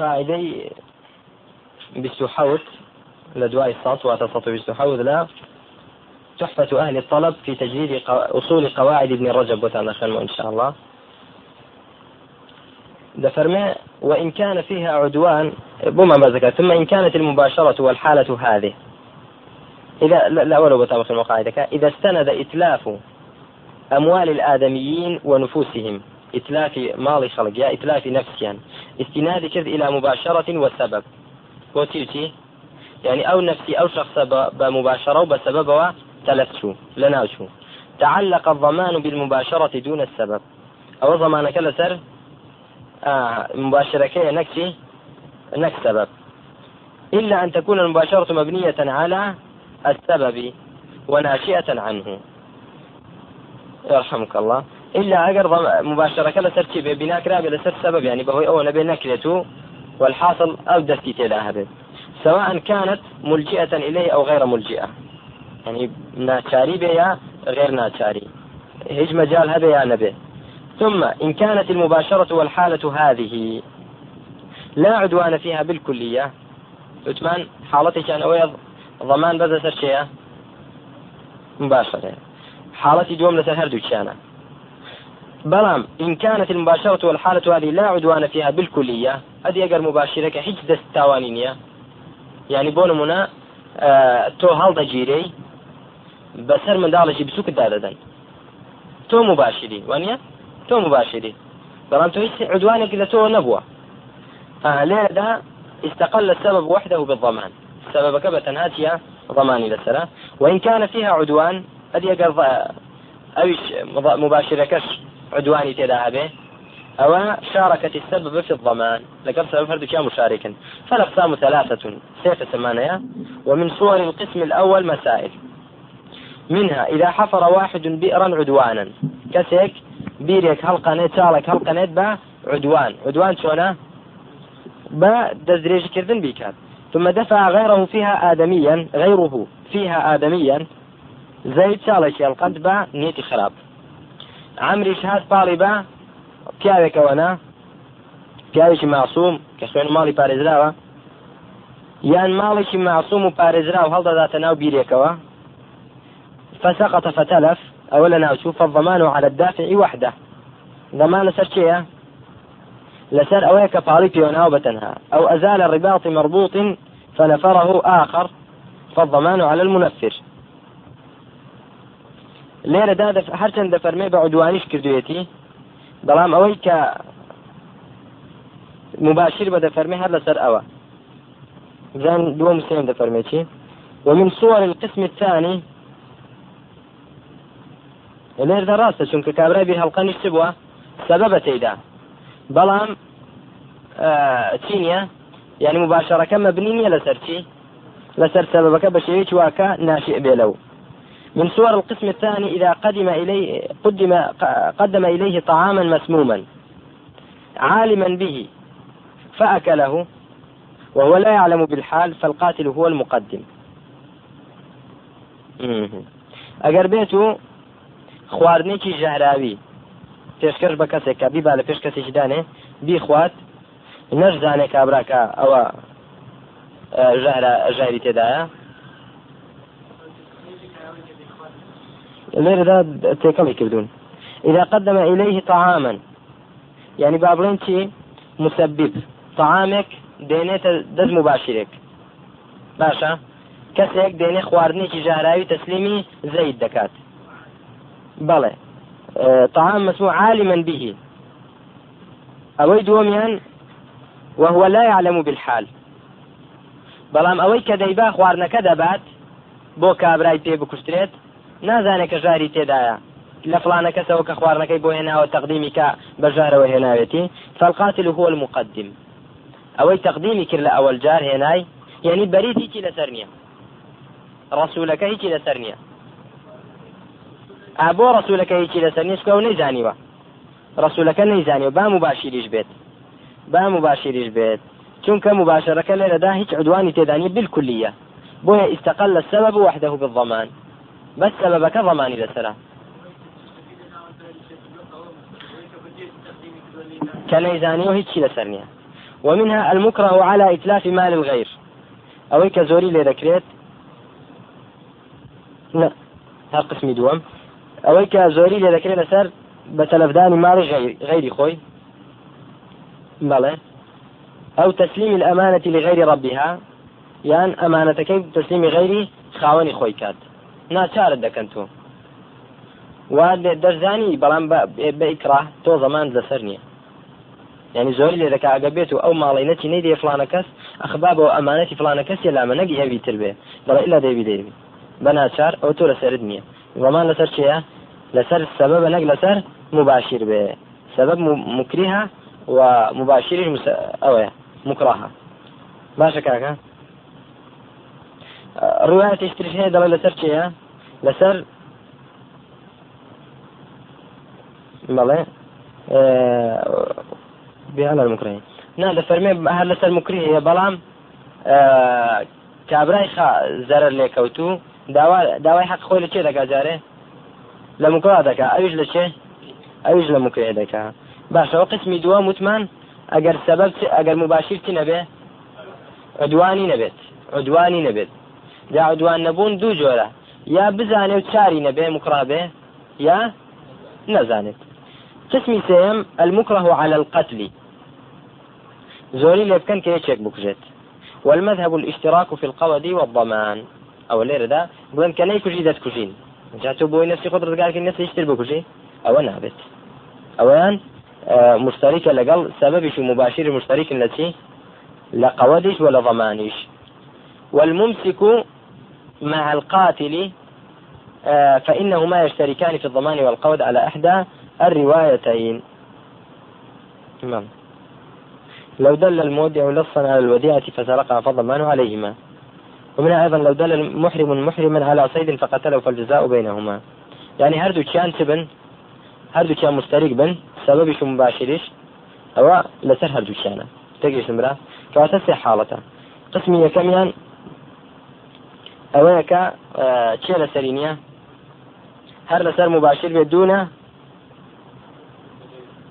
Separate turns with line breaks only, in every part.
قاعدەی حوت لە دوای سەڵ واتە سەڵ بیست و حوت لا. تحفة أهل الطلب في تجديد أصول قواعد ابن رجب وتنخل إن شاء الله. دفرما وإن كان فيها عدوان بما ما ذكر ثم إن كانت المباشرة والحالة هذه. إذا لا ولو بطابق المقاعدة إذا استند إتلاف أموال الآدميين ونفوسهم. إتلاف مال خلق يا إتلاف نفس يعني. استناد كذ إلى مباشرة وسبب. وتيتي يعني أو نفسي أو شخص بمباشرة وبسبب تلفشو لناشو تعلق الضمان بالمباشرة دون السبب. أو ضمانك لسر آه مباشرة كي نكسي نك سبب. إلا أن تكون المباشرة مبنية على السبب وناشئة عنه. يرحمك الله. إلا أقر مباشرة كلا سرتي بناء كرابي لسر سبب يعني بهو أو نبي نكرته والحاصل أو دستي تلاها سواء كانت ملجئة إليه أو غير ملجئة. يعني ناتشاري بيا غير ناتشاري. هيج مجال هذا يا نبي. ثم إن كانت المباشرة والحالة هذه لا عدوان فيها بالكلية. عثمان حالتي كان أويض ضمان بذا سر مباشرة. حالتي دوم لسر هردو كان بلام إن كانت المباشرة والحالة هذه لا عدوان فيها بالكلية هذه أجر مباشرة كحج دست تاوانينية يعني بونمنا آه تو هل جيري بەسەر منداڵێکی بسووکتدا دەدەن تۆ مباشری وانە تۆ مباشری بەڵام تۆ هیچ عدوانێک لە تۆ نەبووە لێرەدا استقل السبب وحده بالضمان. سببك بتنهاتيا ضماني لسرة وإن كان فيها عدوان أدي أقرض أويش مباشركش عدواني تدا أو شاركت السبب في الضمان. لقد سبب فردك مشاركا فالأقسام ثلاثة. سيف ثمانية ومن صور القسم الأول مسائل. منها إذا حفر واحد بئرا عدوانا. كسيك بيريك هلقا نيت سالك هلقا نيت با عدوان. عدوان شونا؟ با دزريج كردن بيكات ثم دفع غيره فيها آدميا غيره فيها آدميا. زيد سالك القد با نيتي خراب. عمري شهاد بالي با پیاوێکەوەنا پیاوێکی ماسووم کە خوێن ماڵی پارێزراوە یان ماڵێکی ماسووم و پارێزرا و هەڵدەداتە ناو بیرێکەوە فسقط فتلف. أولا ناوشو فالضمان على الدافع وحده. ضمان لسر شيء لسر أويك فاريبي وناوبتنها. أو أزال الرباط مربوط فنفره آخر. فالضمان على المنفر. لێرە دا هەرچەند دەفەرمێ بە عدوانیش کردوێتی بەڵام ئەوەی کە مباشر بە دەفەرمێ هەر لەسەر ئەوە. زان دووە مسلم دەفەرمێکی ومن صور القسم الثاني لێردا ڕاستە چونکە کابرای بیر هەڵقەنیش چ بووە سەبەبە تێدا بەڵام چینە یعنی مباشرەکە مەبنی نیە لەسەر چی؟ لەسەر سەبەبەکە بە شێوەیەکی واکە ناشئ بێ لەو. من صور القسم الثاني إذا قدم إليه قدم قدم إليه طعاما مسموما عالما به فأكله وهو لا يعلم بالحال فالقاتل هو المقدم. أجر بيته خواردنێکی ژەهراوی پێشکەش بە کەسێکە بیبا لە پێش کەسێکی دانێ بیخوات نەشزانێ کابراکە ئەوە تێدایە. لێرەدا تێکەڵی کردوون. إذا قدم إليه طعاما يعني بابلين شي مسبب. طعامك دينيت دز مباشرك. باشا؟ كسيك ديني خواردنيكي جاراوي تسليمي زيد دكات بەڵێ طعام مسموع عالما به. ئەوەی دووەمیان وهو لا يعلم بالحال. بەڵام ئەوەی کە دەیبا خواردنەکە دەبات بۆ کابرای پێ بکوشترێت نازانێت کە ژاری تێدایە. لە فلانە کەسەوە کە خواردنەکەی بۆ هێناوە تەقدیمی کە بەژارەوە هێناوێتی فالقاتل هو المقدم. ئەوەی تەقدیمی کرد لە ئەوەل جار هێنای یعنی بەریت هیچی لەسەر نییە. ڕسوولەکە هیچی لەسەر نییە. بۆ ڕسوولەکە هیچی لەسەر نیشکە و نەیزانیوە. ڕسوولەکە نەیزانیوە با مباشیریش بێت. با مباشیریش بێت. چونکە مباشرەکە لێرەدا هیچ عدوانی تێدانی بالکلیە. بۆیە استقل السبب وحده بالضمان. بس سببك ضماني لسرا كان يزاني وهيك لسرنيا ومنها المكره على إتلاف مال الغير. أو كزوري لذكريت لا. هر قسمي دوم. أو كزوري لذكريت لسر بتلفدان مال غير غير خوي. بلى. أو تسليم الأمانة لغير ربها. يعني أمانة كيف تسليم غيري خاوني خوي كات ناچارت دەکەن تۆ. وا دەرزانی بەڵام بە ئیکراه تۆ زەمان لەسەر نییە. یعنی زۆری لێ دەکا ئەگە بێت و ئەو ماڵی نەچی نەیدێ فلانە کەس ئەخبا بۆ ئەمانەتی فلانە کەسی لامە نەگی هەوی تر بێ. بەڵێ ئلا دەبی دەبی بە ناچار ئەو تۆ لەسرت نییە. زەمان لەسەر چیە لەسەر سبب نەک لەسەر مباشر بێ. سبب مكرهة ومباشر أويا مكرهة باشا كاكا ڕواە تشتریش هەیە دەڵێ لەسەر چێە لەسەر بەڵێ بێڵەر مکرین. نا لە فەرمێ هەر لەسەر مکری هەیە بەڵام کابرای خا زەرەر لێکەوتو داوای حەق خۆی لە چێ دەکا جارێ؟ لە مکرا دەکا. ئەویش لە چێ؟ ئەویش لە مکرێ دەکا. باشەوە قسمی دووە وتمان ئەگەر سەبەب ئەگەر مباشر چی نەبێ؟ عدوانی نەبێت. عدوانی نەبێت. داعدوان نەبوون دوو جۆرە یا بزانێ و چاری نەبێ مکرابێ یا نەزانێت سێم المكره على القتل. زوري لبكن كي يشيك بكجت. والمذهب الاشتراك في القود والضمان. أو الليرة دا بلن كان يكجي ذات كجين جاتو بوي نفسي قدرة قال الناس يشتري بكجي أو نابت أوان آه مشتركة لقل سبب شو مباشر مشترك التي لا قودش ولا ضمانش. والممسك مع القاتل آه، فإنهما يشتركان في الضمان والقود على إحدى الروايتين. نعم لو دل المودع لصا على الوديعة فسرقها فالضمان عليهما. ومنها أيضا لو دل محرم محرما على صيد فقتله فالجزاء بينهما. يعني هردو كان تبن هردو كان مشترك بن سبب شو مباشرش أو لسر هردو كان. تجي سمرة كواتسي حالته. قسمية كميان ئەوەیە کە چێ لەسەری نییە هەر لەسەر مباشر بێت دوونە؟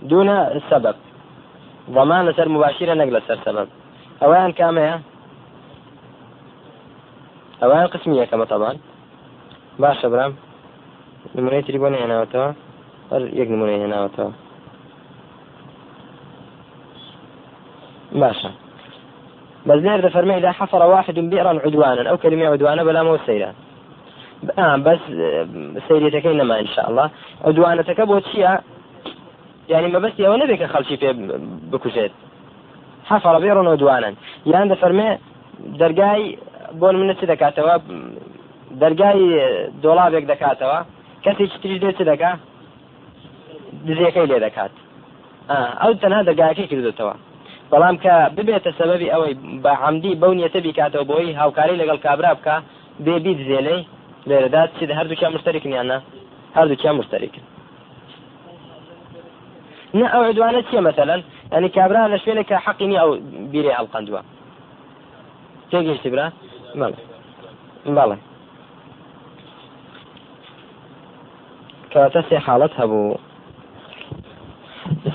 دوونە سبب ضمان لەسەر مباشرە نەک لەسەر سبب ئەویان کامەیە؟ ئەویان قسمی یەکەمە طبعا باشە برام. نمونەی تری بۆ نهێناوەتەوە هەر یەک نمونەی هێناوەتەوە. باشە. بزنير دفرمي إذا حفر واحد بئرا عدوانا أو كلمة عدوانا بلا مو سيرا آه بس سيريتكين ما إن شاء الله عدوانا تكبوت شيئا يعني ما بس يا نبيك خلشي في بكوشيت حفر بئرا عدوانا. يعني دفرمي درجاي بون من چ دەکاتەوە؟ دەرگای دۆڵابێک دەکاتەوە. کەسێک تریش دێت چ دەکا؟ دزیەکەی لێ دەکات. ئەو تەنها دەرگایەکەی کردوتەوە. بەڵام کە ببێتە سەبەبی ئەوەی بە عمدی بەو نیەتە بیکاتەوە بۆی هاوکاری لەگەڵ کابرا بکە بێ بیت زێلەی لێرەدا چ هەردووکیان مشتێکنیانە هەردووکیان مشتێکن نه؟ ئەو عدوانە چیە مەسەلەن ئەنی کابرا لە شوێنێک کە حەقینی ئەو بیرێ ئەڵقندووە تێگەشتی برا؟ بەڵێ. کەواتە سێ حاڵەت هەبوو.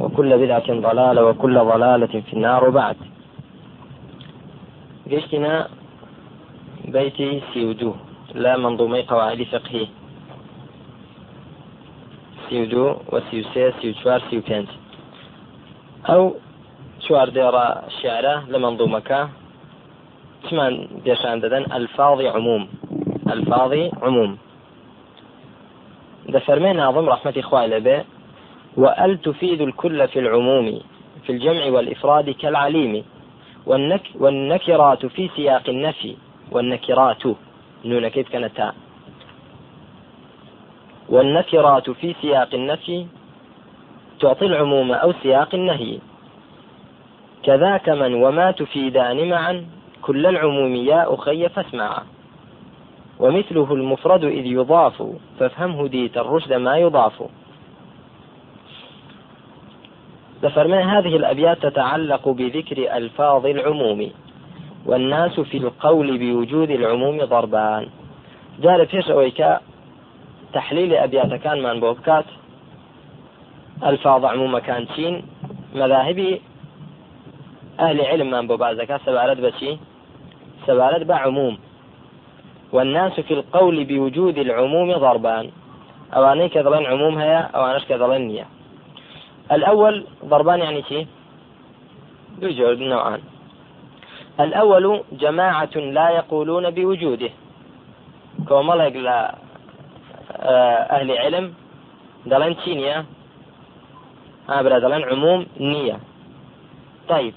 وكل بدعة ضلالة وكل ضلالة في النار وبعد. قشتنا بيتي سيودو لا منظومي قواعد فقهي سيودو وسيوسي سيوشوار سيوكنت أو شوار ديرا شعرة لمنظومك. ثمان ديشان ددن الفاظ عموم. الفاظ عموم. دفرمي ناظم رحمة إخوائي به وأل تفيد الكل في العموم في الجمع والإفراد كالعليم والنك والنكرات في سياق النفي والنكرات. نون كيف كانت؟ والنكرات في سياق النفي تعطي العموم أو سياق النهي. كذاك من وما تفيدان معا كل العموم يا أخي فاسمعا ومثله المفرد إذ يضاف فافهمه ديت الرشد ما يضاف. لفرمان هذه الأبيات تتعلق بذكر ألفاظ العموم والناس في القول بوجود العموم ضربان. جار فيش أويكا تحليل أبيات كان من بوبكات. ألفاظ عموم كان تشين مذاهبي أهل علم من بوبازكا سبارد بشي. سبارد بعموم والناس في القول بوجود العموم ضربان. أواني كذلن عموم هيا أوانش كذلن نية الأول ضربان يعني شيء يوجد نوعان. الأول جماعة لا يقولون بوجوده. كومالك لا آه، أهل علم دلن تشينيا هابرا دلن عموم نية. طيب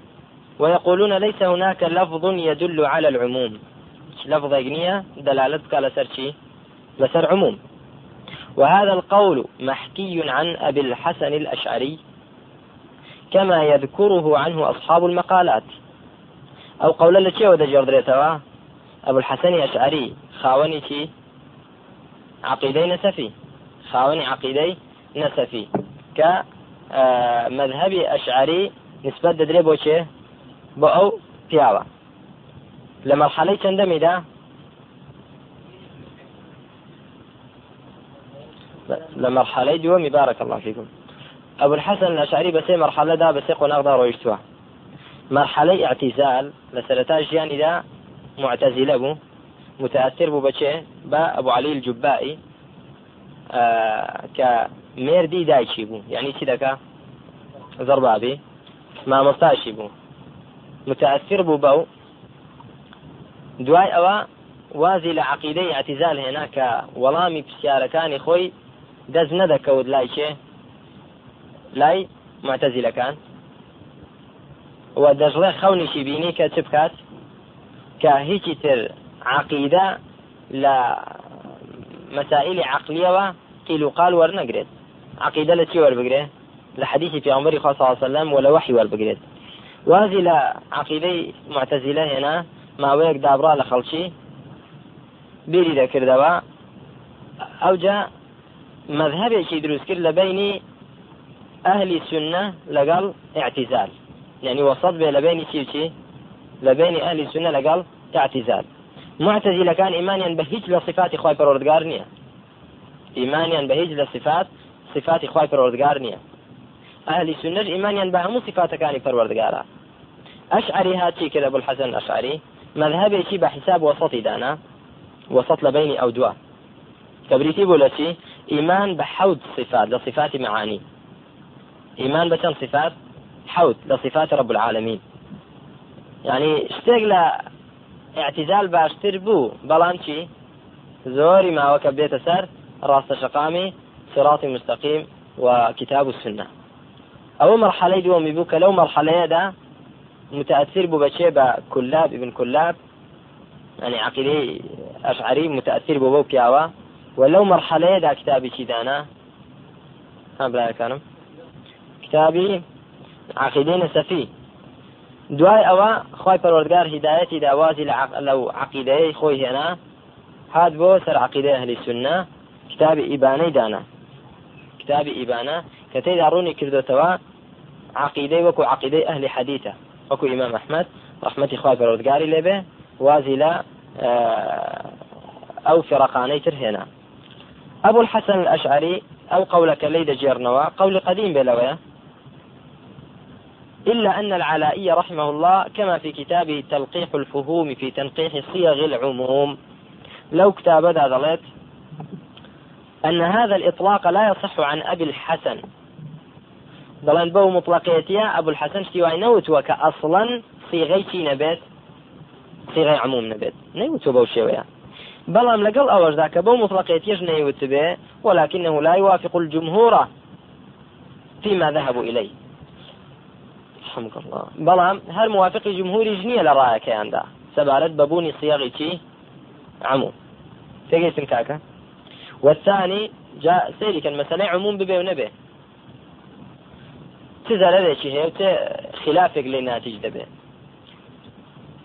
ويقولون ليس هناك لفظ يدل على العموم. لفظ نية دلالتك لسر شي؟ لسر عموم. وهذا القول محكي عن أبي الحسن الأشعري كما يذكره عنه أصحاب المقالات. أو قول التي ودجر دريتوا أبو الحسن الأشعري خاوني شي؟ عقيدي نسفي. خاوني عقيدي نسفي. ك آه، مذهبي أشعري نسبة دري بوشي؟ بو لمرحلة چندەمیدا لە مەرحەلەی دووەمی بارك الله فيكم. أبو الحسن الأشعري بسي مرحلة دا بسي قناغ رويشتوا. مرحلة اعتزال لسرتا ژیانی دا معتزلة بو متأثر بو بچه با أبو علي الجبائي آه كميردي دايشي بو. يعني چی دەکا زربابي. ما مستاشي بو. متأثر بو بو. دوای ئەوە وازی لە عقیدەی ئەتیزال هێنا کە وەڵامی پرسیارەکانی خۆی دەست نەدەکەوت لای چێ؟ لای معتەزیلەکان. و دەژڵێ خەونیشی بینی کە چ بکات؟ کە هیچی تر عقیدە لە مەسائلی عقلیەوە قیل و قال وەرنەگرێت. عقیدە لە چی وەربگرێ؟ لە حدیثی پیامبری خوا صلی الله وسلم ولا وحی وەربگرێت. وازی لە عقیدەی معتەزیلە هێنا ماوەیەک دابڕا لە خەڵکی بیری دەکردەوە. ئەوجا مذهبێکی دروست کرد لە بینی ئەهلی سنە لەگەڵ اعتزال. يعني وسط بين لبين چی لبين أهل السنة لقال اعتزال. معتزلة كان إيمانيا بهيج لصفات خواي پروردگار نییە إيمانيا بهيج لصفات صفات خواي پروردگار نییە أهل السنة إيمانيا بهمو صفات كان پروردگارا أشعري هاتي كذا أبو الحسن الأشعري مذهبێکی بە حساب وسطی دانا. وسط لە بینی ئەو دووە کەبریتی بۆ لە چی ئیمان بە حەوت صفات معانی ئیمان بە چەند صفات؟ حەوت لە صفات رب العالمين. يعني شتێک اعتزال باشتر بوو بەڵام چی زۆری ماوەکە بێتە سەر ڕاستە شقامی مستقيم وكتاب السنة. أو مرحلة دومي بوك لو مرحلة دا متأثر ببشي بكلاب ابن كلاب يعني عقيدة أشعري متأثر ببو بياوا ولو مرحلة دا كتابي كدانا ها بلا كانم كتابي عقيدة نسفي دوای ئەوە خی پەروەردگار هیدایەتی داوازی لەو عقیدەیە خۆی هێنا هات بۆ سەر عقیدە هەلی سنە کتابی ئیبانەی دانا. کتابی ئیبانە کە تێدا ڕوونی کردوتەوە عقیدەی وەکو عقیدەی ئەهلی حەدیتە وەکو ئیمام ئەحمد ڕحمەتی خوا پەرۆردگاری لێبێ وازی لە ئەو فرقانەی تر هێنا أبو الحسن الأشعري أو قولك ليد جيرنوا. قول قديم بلوية. إلا أن العلائي رحمه الله كما في كتابه تلقيح الفهوم في تنقيح صيغ العموم. لو كتاب ذا أن هذا الإطلاق لا يصح عن أبي الحسن. دەڵێن بەو مطلقيتيا أبو الحسن شتیوای نەوتووە کە ئەسڵەن سیغەی نەبێت سیغەی عموم نەبێت نەیوتوە بەو شێوەیە بەڵام لەگەڵ ئەوەشدا کە بەو مطلقيتيش نەیوت بێ ولكنه لا يوافق الجمهور فيما ذهبوا إليه. رحمك الله. بەڵام هەر موافقی جمهوری ژنیە لە ڕایەکەیاندا سەبارەت بەبوونی سیاغی چی عموم تێگەیتن کاکە والثاني جاء سيري كان مسألة عموم ببي ونبي. زەرەرێکی هەیە چ خلافك لناتج دبي.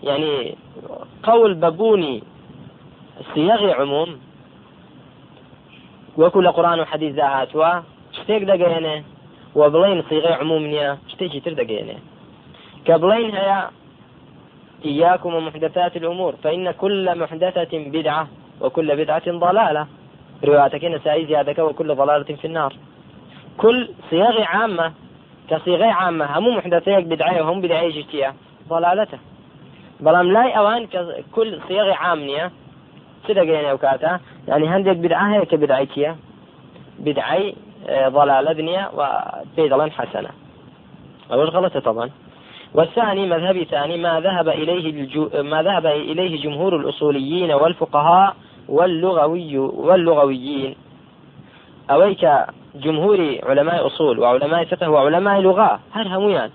يعني قول ببوني صيغ عموم. وكل قرآن وحديث ذات و شتێک دەگەێنێ و بڵین سیغی عموم نییە شتێکی تر دەگەێنێ بڵین هەیە إياكم ومحدثات الأمور. فإن كل محدثة بدعة وكل بدعة ضلالة. رواياتك نسائي زيادك وكل ضلالة في النار. كل صيغ عامة. كصيغ عامة. هم محدثيك بدعية وهم بدعية جتية. ضلالته. بەڵام لای ئەوان كل صيغ عام نییە چ دەگەێنێ ئەو کاتە ینی هەندێک بدعا هەیە کە بدعی بدعی ضلالة وفي ضلال حسنة. أو الغلطة طبعا. والثاني مذهبي ثاني ما ذهب إليه الجو ما ذهب إليه جمهور الأصوليين والفقهاء واللغوي واللغويين. أويك جمهور علماء أصول وعلماء فقه وعلماء لغة هر هميان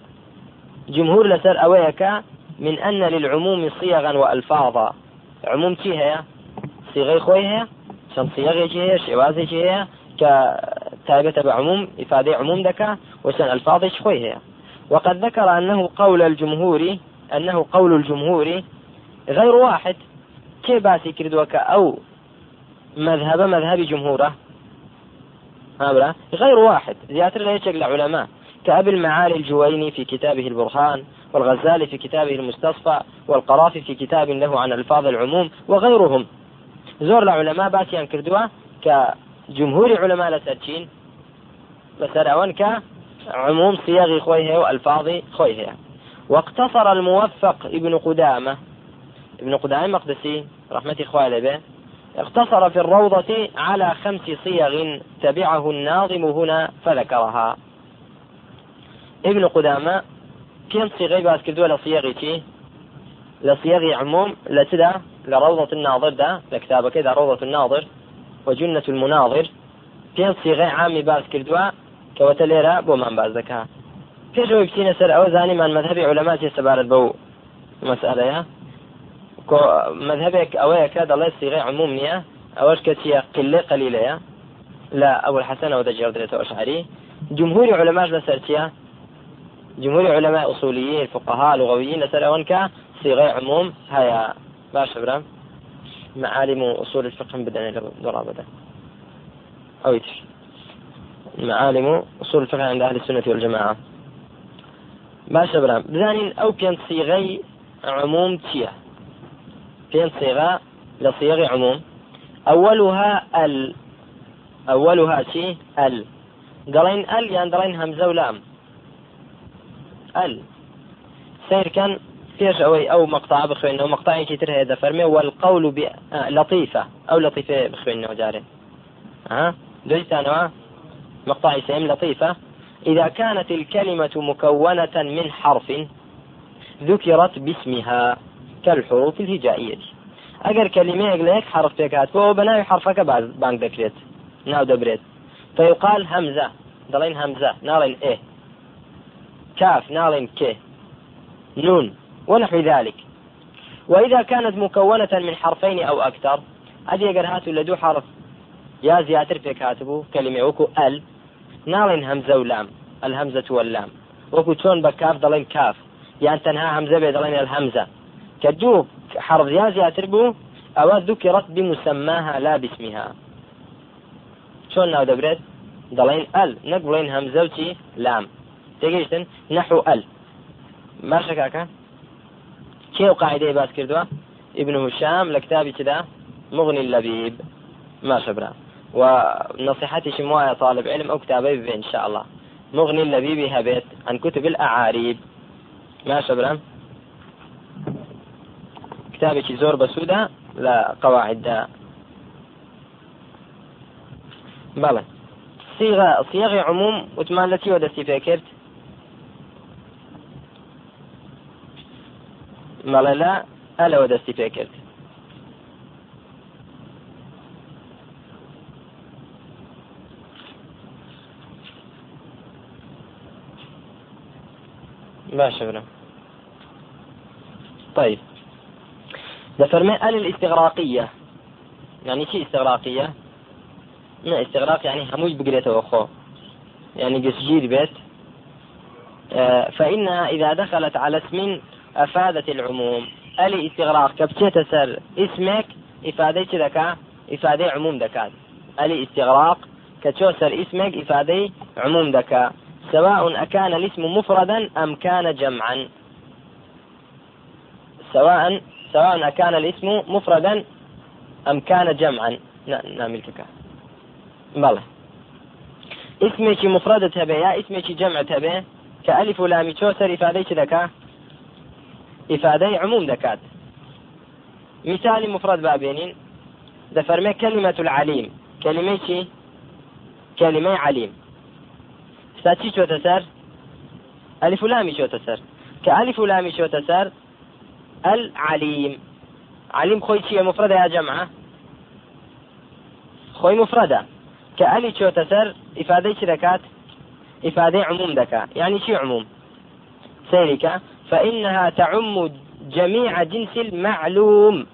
جمهور لسر أويك من أن للعموم صيغا وألفاظا. عموم هي صيغي خوي هي شن صيغي هي شوازي هي كتابة بعموم إفادة عموم دكا وشن ألفاظي خوي هي وقد ذكر أنه قول الجمهور أنه قول الجمهور غير واحد كيف باسي كردوك أو مذهب مذهب جمهوره. هذا غير واحد. زيادة لا يشكل كأبي المعالي الجويني في كتابه البرهان والغزالي في كتابه المستصفى والقرافي في كتاب له عن ألفاظ العموم وغيرهم زور العلماء باسي كردوا كجمهور علماء لسرچين لسر أون عموم صيغ خويه وألفاظ خويه واقتصر الموفق ابن قدامة. ابن قدامة مقدسي رحمة إخوانه به اقتصر في الروضة على خمس صيغ تبعه الناظم هنا فذكرها. ابن قدامة كم صيغة باس كردوا لصيغتي لصيغ عموم لتدا لروضة الناظر ده لكتابة كذا روضة الناظر وجنة المناظر كم صيغة عام باس كردوا کەواتە لێرە بۆمان باز دەکا پێشەوەی بچینە سەر ئەوە زانیمان مذهبی علەما سەبارەت بەو مەسئلەیە مذهبێک ئەوەیە کە دەڵێ سیغی عموم نییە ئەوەش چیە قلێ قليلەیە لا أبو الحسن أو دجردرة أشعري. جمهور علماء لسرتيا جمهور علماء أصوليين فقهاء لغويين لسر أونك صيغة عموم هيا. باش برام معالم أصول الفقه بدنا درابة أو يتش. معالم أصول الفقه عند أهل السنة والجماعة. باشا برام بزانين أو كانت صيغي عموم تيه كانت صيغة لصيغ عموم. أولها ال. أولها شي؟ ال. دلين ال يعني دلين همزة ولام. ال. سير كان أو مقطع بخوين أو مقطع كتير هذا فرمي والقول ب... آه لطيفة بخوين جاري. ها؟ دوجت أنا مقطع سهم لطيفة. إذا كانت الكلمة مكونة من حرف ذكرت باسمها كالحروف الهجائية. أجر كلمة لك حرف تكات فهو بناء حرفك بانك دكريت ناو دبريت. فيقال همزة. دلين همزة. نالين إيه. كاف. نالين ك. نون. ونحو ذلك. وإذا كانت مكونة من حرفين أو أكثر أجر هاتوا لدو حرف. يا زياتر في كاتبه كلمة وكو ال. ناڵێن هەمزە و لام الهەمزة واللام کاف دەڵێن کاف یان تەنها هەمزە بێ دەڵێن الهەمزة کە دوو حرف یا زیاتر بوو ئەوە ذكرت بمسماها لا باسمها. چۆن ناو دەبرێت دەڵێن ئەل نەک بڵێن هەمزە و چی لام تێگەیشتن نحو ئەل باشە کاکە و قاعدەی باس کردووە ابن هشام لە کتابی مغني اللبيب ما شبرا. ونصيحتي شموايا طالب علم أو كتابي إن شاء الله. مغني اللبيب هبت عن كتب الأعاريب. ما شبرا؟ كتابك زور بسودة لا قواعد. بلى. صيغة صيغة عموم وتمان التي ودستي فكرت لا ألا ودستي فكرت باشا برا طيب. ده فرمي أل الاستغراقية يعني شي استغراقية؟ ما استغراق يعني هموج بقريته وخو. يعني قسجير بيت. آه، فإنها إذا دخلت على اسم أفادت العموم. ألي استغراق كبتشيت سر. اسمك إفادة ذكاء إفادة عموم دكات ألي استغراق سر اسمك إفادة عموم ذكاء سواء أكان الاسم مفردا أم كان جمعا. سواء سواء أكان الاسم مفردا أم كان جمعا. نعمل كذا بلى. اسمك مفردة تبع يا اسمك جمع تبع. كألف ولام شوسر إفادة ذكاء إفادة عموم دكات. مثال مفرد بابينين دفرمي كلمة العليم. كلمة شي؟ كلمة عليم. ساتشي شو تسر؟ ألف لامي شو تسر؟ كألف لامي شو تسر؟ العليم. عليم خوي شي مفردة يا جماعة؟ خوي مفردة. كألي شو تسر؟ إفادة شركات إفادة عموم دكا يعني شي عموم. سيرك فإنها تعم جميع جنس المعلوم.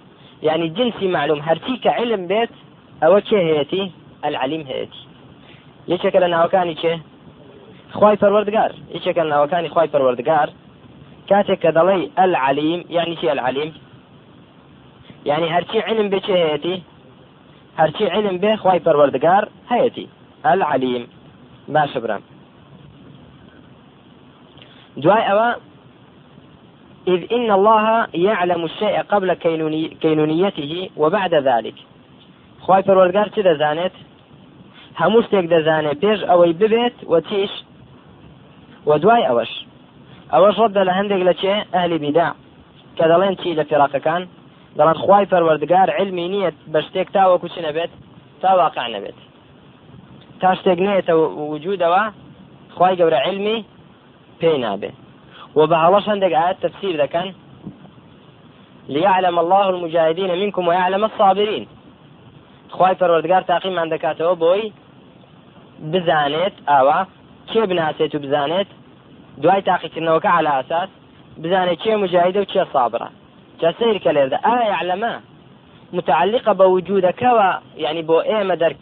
يعني جنسي معلوم. هرتيك علم بيت أو هيتي؟ العليم هيتي. يشكل أنه كان چه؟ خواي پروردگار. يشكل أنه كان خواي پروردگار. كاتك دلي العليم. يعني شي العليم؟ يعني هرتي علم بچه هيتي؟ هرتي علم به خواي پروردگار هيتي. العليم. باش برام دواي أوا إذ إن الله يعلم الشيء قبل كينوني كينونيته وبعد ذلك. خواهي پروردگار چه دەزانێت؟ هەموو شتێک دەزانێت پێش ئەوەی ببێت و تیش و دوای ئەوەش. ئەوەش ڕەتدە لە هەندێک لە چێ؟ ئەهلی بیدا. کە دەڵێن چی لە فێراقەکان؟ دەڵێن خی پەروەردگار علمی نییە بە شتێک تاوەکو چ نەبێت؟ تا واقع نەبێت. تا شتێک نێتە وجودەوە خی گەورە علمی پێی نابێت. وبعض شندك آيات تفسير ذا كان ليعلم الله المجاهدين منكم ويعلم الصابرين. خواي پروردگار تاقیم عندك اتو بوي بزانت اوا كي بناسيت بزانت دوای تاقیکردنەوەکە على ئاساس بزانێت چێ مجاهدە و چێ صابرە. جا سیر کە لێردا ئایا یعلمە متعلقە بە وجودەکەەوە یعنی بۆ ئێمە دەرک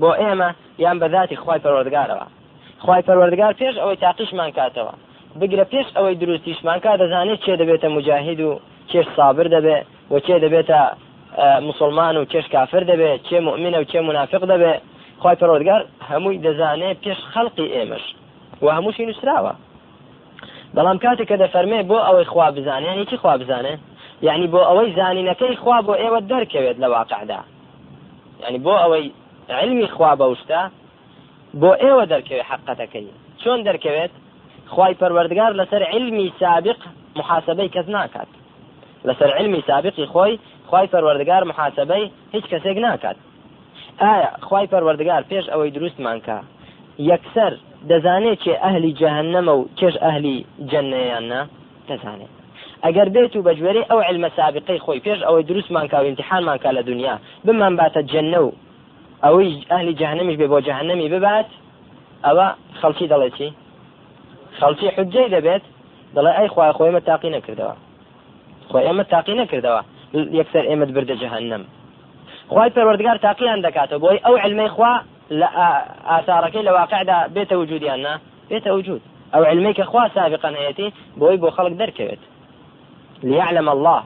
بۆ ئێمە یان بە ذاتی خخوای پەروەردگارەوە. خخوای پەروەردگار پێش ئەوەی تاقیشمان کاتەوە. بگرە پێش ئەوەی دروستیشمان کا دەزانێت چێ دەبێتە مجاهید و چێش سابر دەبێت و چێ دەبێتە مسلمان و چێش کافر دەبێت چێ مؤمنە و چێ منافق دەبێت خی پەرۆدگار هەمووی دەزانێت پێش خەڵقی ئێمەش و هەمووشی نووسراوە. بەڵام کاتێک کە دەفەرمێ بۆ ئەوەی خوا بزانێ ینی چی خوا بزانێ؟ یعنی بۆ ئەوەی زانینەکەی خوا بۆ ئێوە دەرکەوێت لە واقعدا. ینی بۆ ئەوەی علمی خوا بەوشتا بۆ ئێوە دەرکەوێت حقەتەکەی چۆن دەرکەوێت؟ خی پەروەردگار لەسەر علمی سابق محاسبەی کەس ناکات. لەسەر علمی سابقی خۆی خی پەروەردگار محاسبەی هیچ کەسێک ناکات. ئایا خی پەروەردگار پێش ئەوەی دروستمان کا یەکسەر دەزانێت چێ ئەهلی جەهنەمە و چێش ئەهلی جەنەیاننا دەزانێت. ئەگەر بێت و بەجوێری ئەو علمە سابقی خۆی پێش ئەوەی دروستمان کا و امتحانمان کا لە دنیا بمان باتە جەنە و ئەوەی ئەهلی جەهنەمیش بێ بۆ جەهنەمی ببات ئەوە خەڵکی دەڵێ چی؟ خەڵکی حجەی دەبێت دەڵێ ئەی خخوای خۆی ئمە تاقی نەکردەوە. خۆی ئێمە تاقی نەکردەوە. یەکسەر ئێمە بردە جەهنم. خی پەروەردگار تاقییان دەکاتەوە بۆی ئەو علمەی خوا لە ئاثارەکەی لە واقعدا بێتە وجودیان نا؟ بێتە وجود. ئەو علمەی کە خوا سابقا هەیەی بۆی بۆ خەڵک دەرکەوێت. ليعلم الله.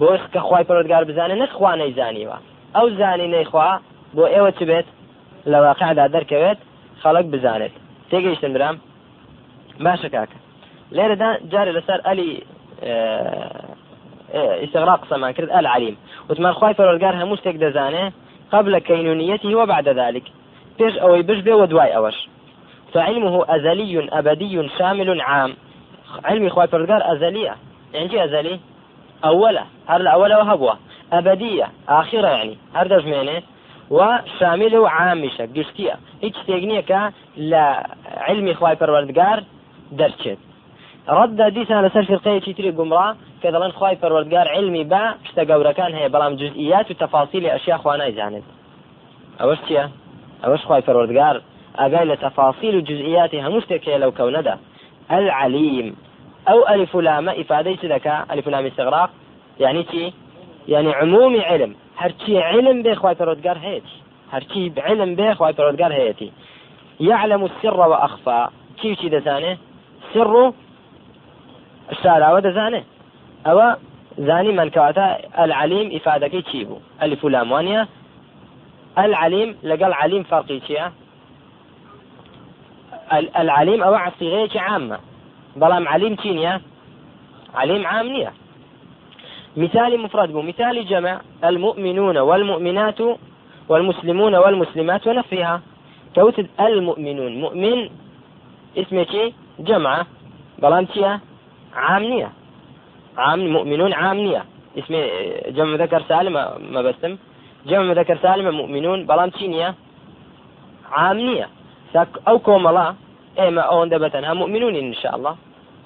بۆی کە خی پەرۆدگار بزانێت نەک خوا نەیزانیوە. ئەو زانی نەیخوا بۆ ئێوە چ بێت؟ لە واقعدا دەرکەوێت خەڵک بزانێت. تێگەیشتن برام. باشە کاکە لێرەدا جارێ لەسەر ئەلی استغراق قسەمان کرد العليم وتمان خی پەرۆرگار هەموو شتێک دەزانێ قبل كينونيته وبعد ذلك. بيش أو يبش بي ودواي أوش. فعلمه أزلي أبدي شامل عام. علمي خواي فرقار أزلية يعني جي أزلي؟ أولى هر الأولى وهبوة أبدية آخرة يعني هر دجمينه وشامل وعامشة قشتية. هيك تيجنيك لا علمي خواي پروردگار دەرچێت. ڕەتدا دیسان لەسەر فرقەیەکی تری گومڕا کە دەڵێن خی پەروەردگار علمی بە شتە گەورەکان هەیە بەڵام جزئیات و تەفاسیلی ئەشیا خوا نایزانێت ئەوەش چییە؟ ئەوەش خی پەروەردگار ئاگای لە تەفاسیل و جزئیاتی هەموو شتێک هەیە لەو کەونەدا. العليم أو ألف لام إفادة دكا ألف لام استغراق يعني تي يعني عمومي علم. هرشي علم به خواي پرودگار هيت هرشي بعلم به خواي پرودگار هيتي يعلم السر وأخفى. كيف دسانه السر الشارع ودزانه أو زاني من كواتا العليم إفادك تشيبو ألف لام وانيا. العليم لقال عليم فرقي تشيا العليم أو صيغة عامة. بلام عليم تينيا عليم عام نية مثال مفرد بو. مثال جمع المؤمنون والمؤمنات والمسلمون والمسلمات ونفيها. كوتد المؤمنون. مؤمن اسمه جمعة بلام تيا عامنية. عام مؤمنون عامنية. اسم جمع ذكر سالم ما بسم. جمع ذكر سالم مؤمنون بلام تشينية عامنية أو كوملا إما أو دبتنا مؤمنون إن شاء الله.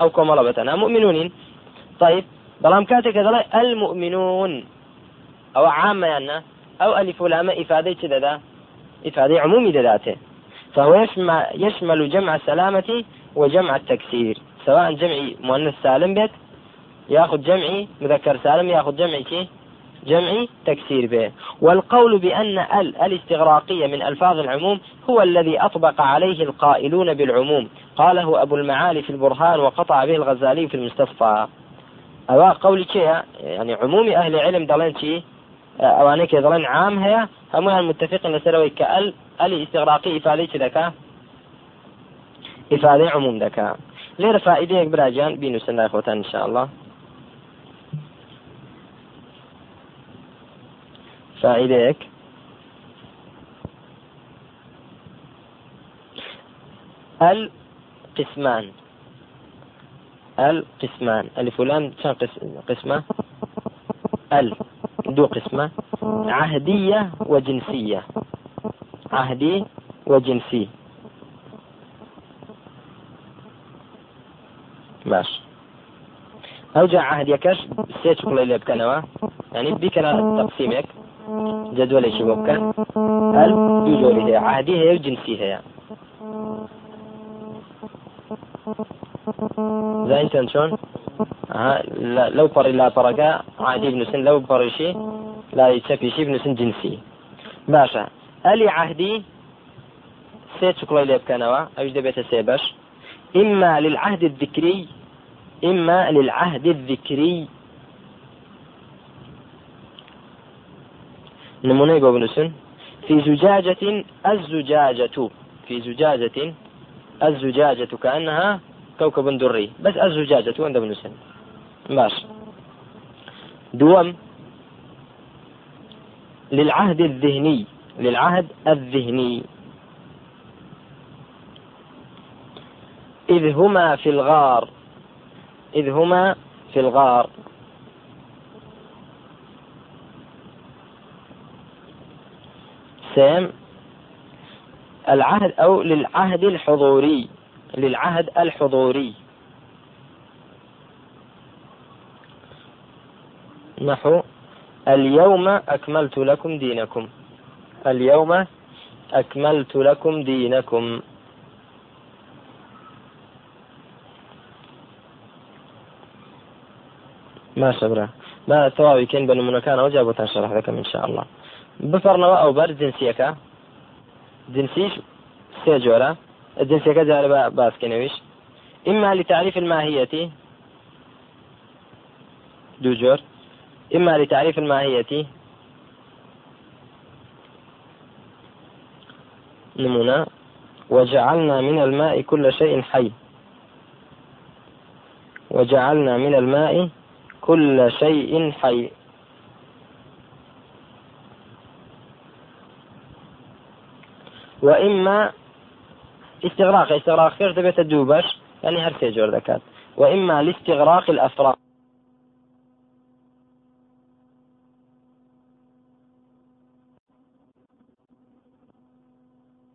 أو كوملا بتنا مؤمنون طيب بلام كاتك المؤمنون. أو عامة يعني أو ألف لام إفادة كذا إفادة عمومي ذاته. فهو يشمل, يشمل جمع السلامة وجمع التكسير. سواء جمعي مؤنث سالم بيت ياخذ جمعي مذكر سالم ياخذ جمعي كي؟ جمعي تكسير به. والقول بأن ال الاستغراقية من ألفاظ العموم هو الذي أطبق عليه القائلون بالعموم. قاله أبو المعالي في البرهان وقطع به الغزالي في المستصفى أو قولي كي يعني عموم أهل العلم دلين شي أواني كي دلين عام هي هم المتفقين لسروي كأل الاستغراقي إفادة ذكاء إفادة عموم ذكاء ليرة فائدة براجان سنة إن شاء الله. فائدەیەک القسمان. القسمان. ألف ولام قسمة؟ ال دو قسمة. عهدية وجنسية. عهدي وجنسي. باش. أوجع عهد يكش سيتش قليل بكنوا يعني بكنا تقسيمك. جدولێکی بۆ بکەن هەر دوو جۆری هەیە عادی هەیە و جنسی هەیە زانتن چۆن لەو پەڕی لاپەڕەکە عادی بنووسن لەو پەڕیشی لای چەپیشی بنووسن جنسی باشە ئەلی عهدی سێ چکڵی لێ بکەنەوە ئەوش دەبێتە سێ بەش إما للعهد الذكري إما للعهد الذكري. نموني بابنسن في زجاجة الزجاجة. في زجاجة الزجاجة كأنها كوكب دري. بس الزجاجة وين بنسن باش دوم. للعهد الذهني. للعهد الذهني. إذ هما في الغار. إذ هما في الغار. الأقسام العهد أو للعهد الحضوري للعهد الحضوري. نحو اليوم أكملت لكم دينكم. اليوم أكملت لكم دينكم. ما شبره ما تواوي كان بنو منكان وجابوا شرح لكم إن شاء الله. بفەڕنەوە ئەو بەر جنسیەکە جنسيش سێ جۆرە جارە بە باسکەنەویش إما لتعريف الماهية. دو جور. إما لتعريف الماهية. نمونا وجعلنا من الماء كل شيء حي. وجعلنا من الماء كل شيء حي. وإما استغراق استغراق كيف دبيت الدوبش يعني هر جور ذكات وإما لاستغراق الأفراد.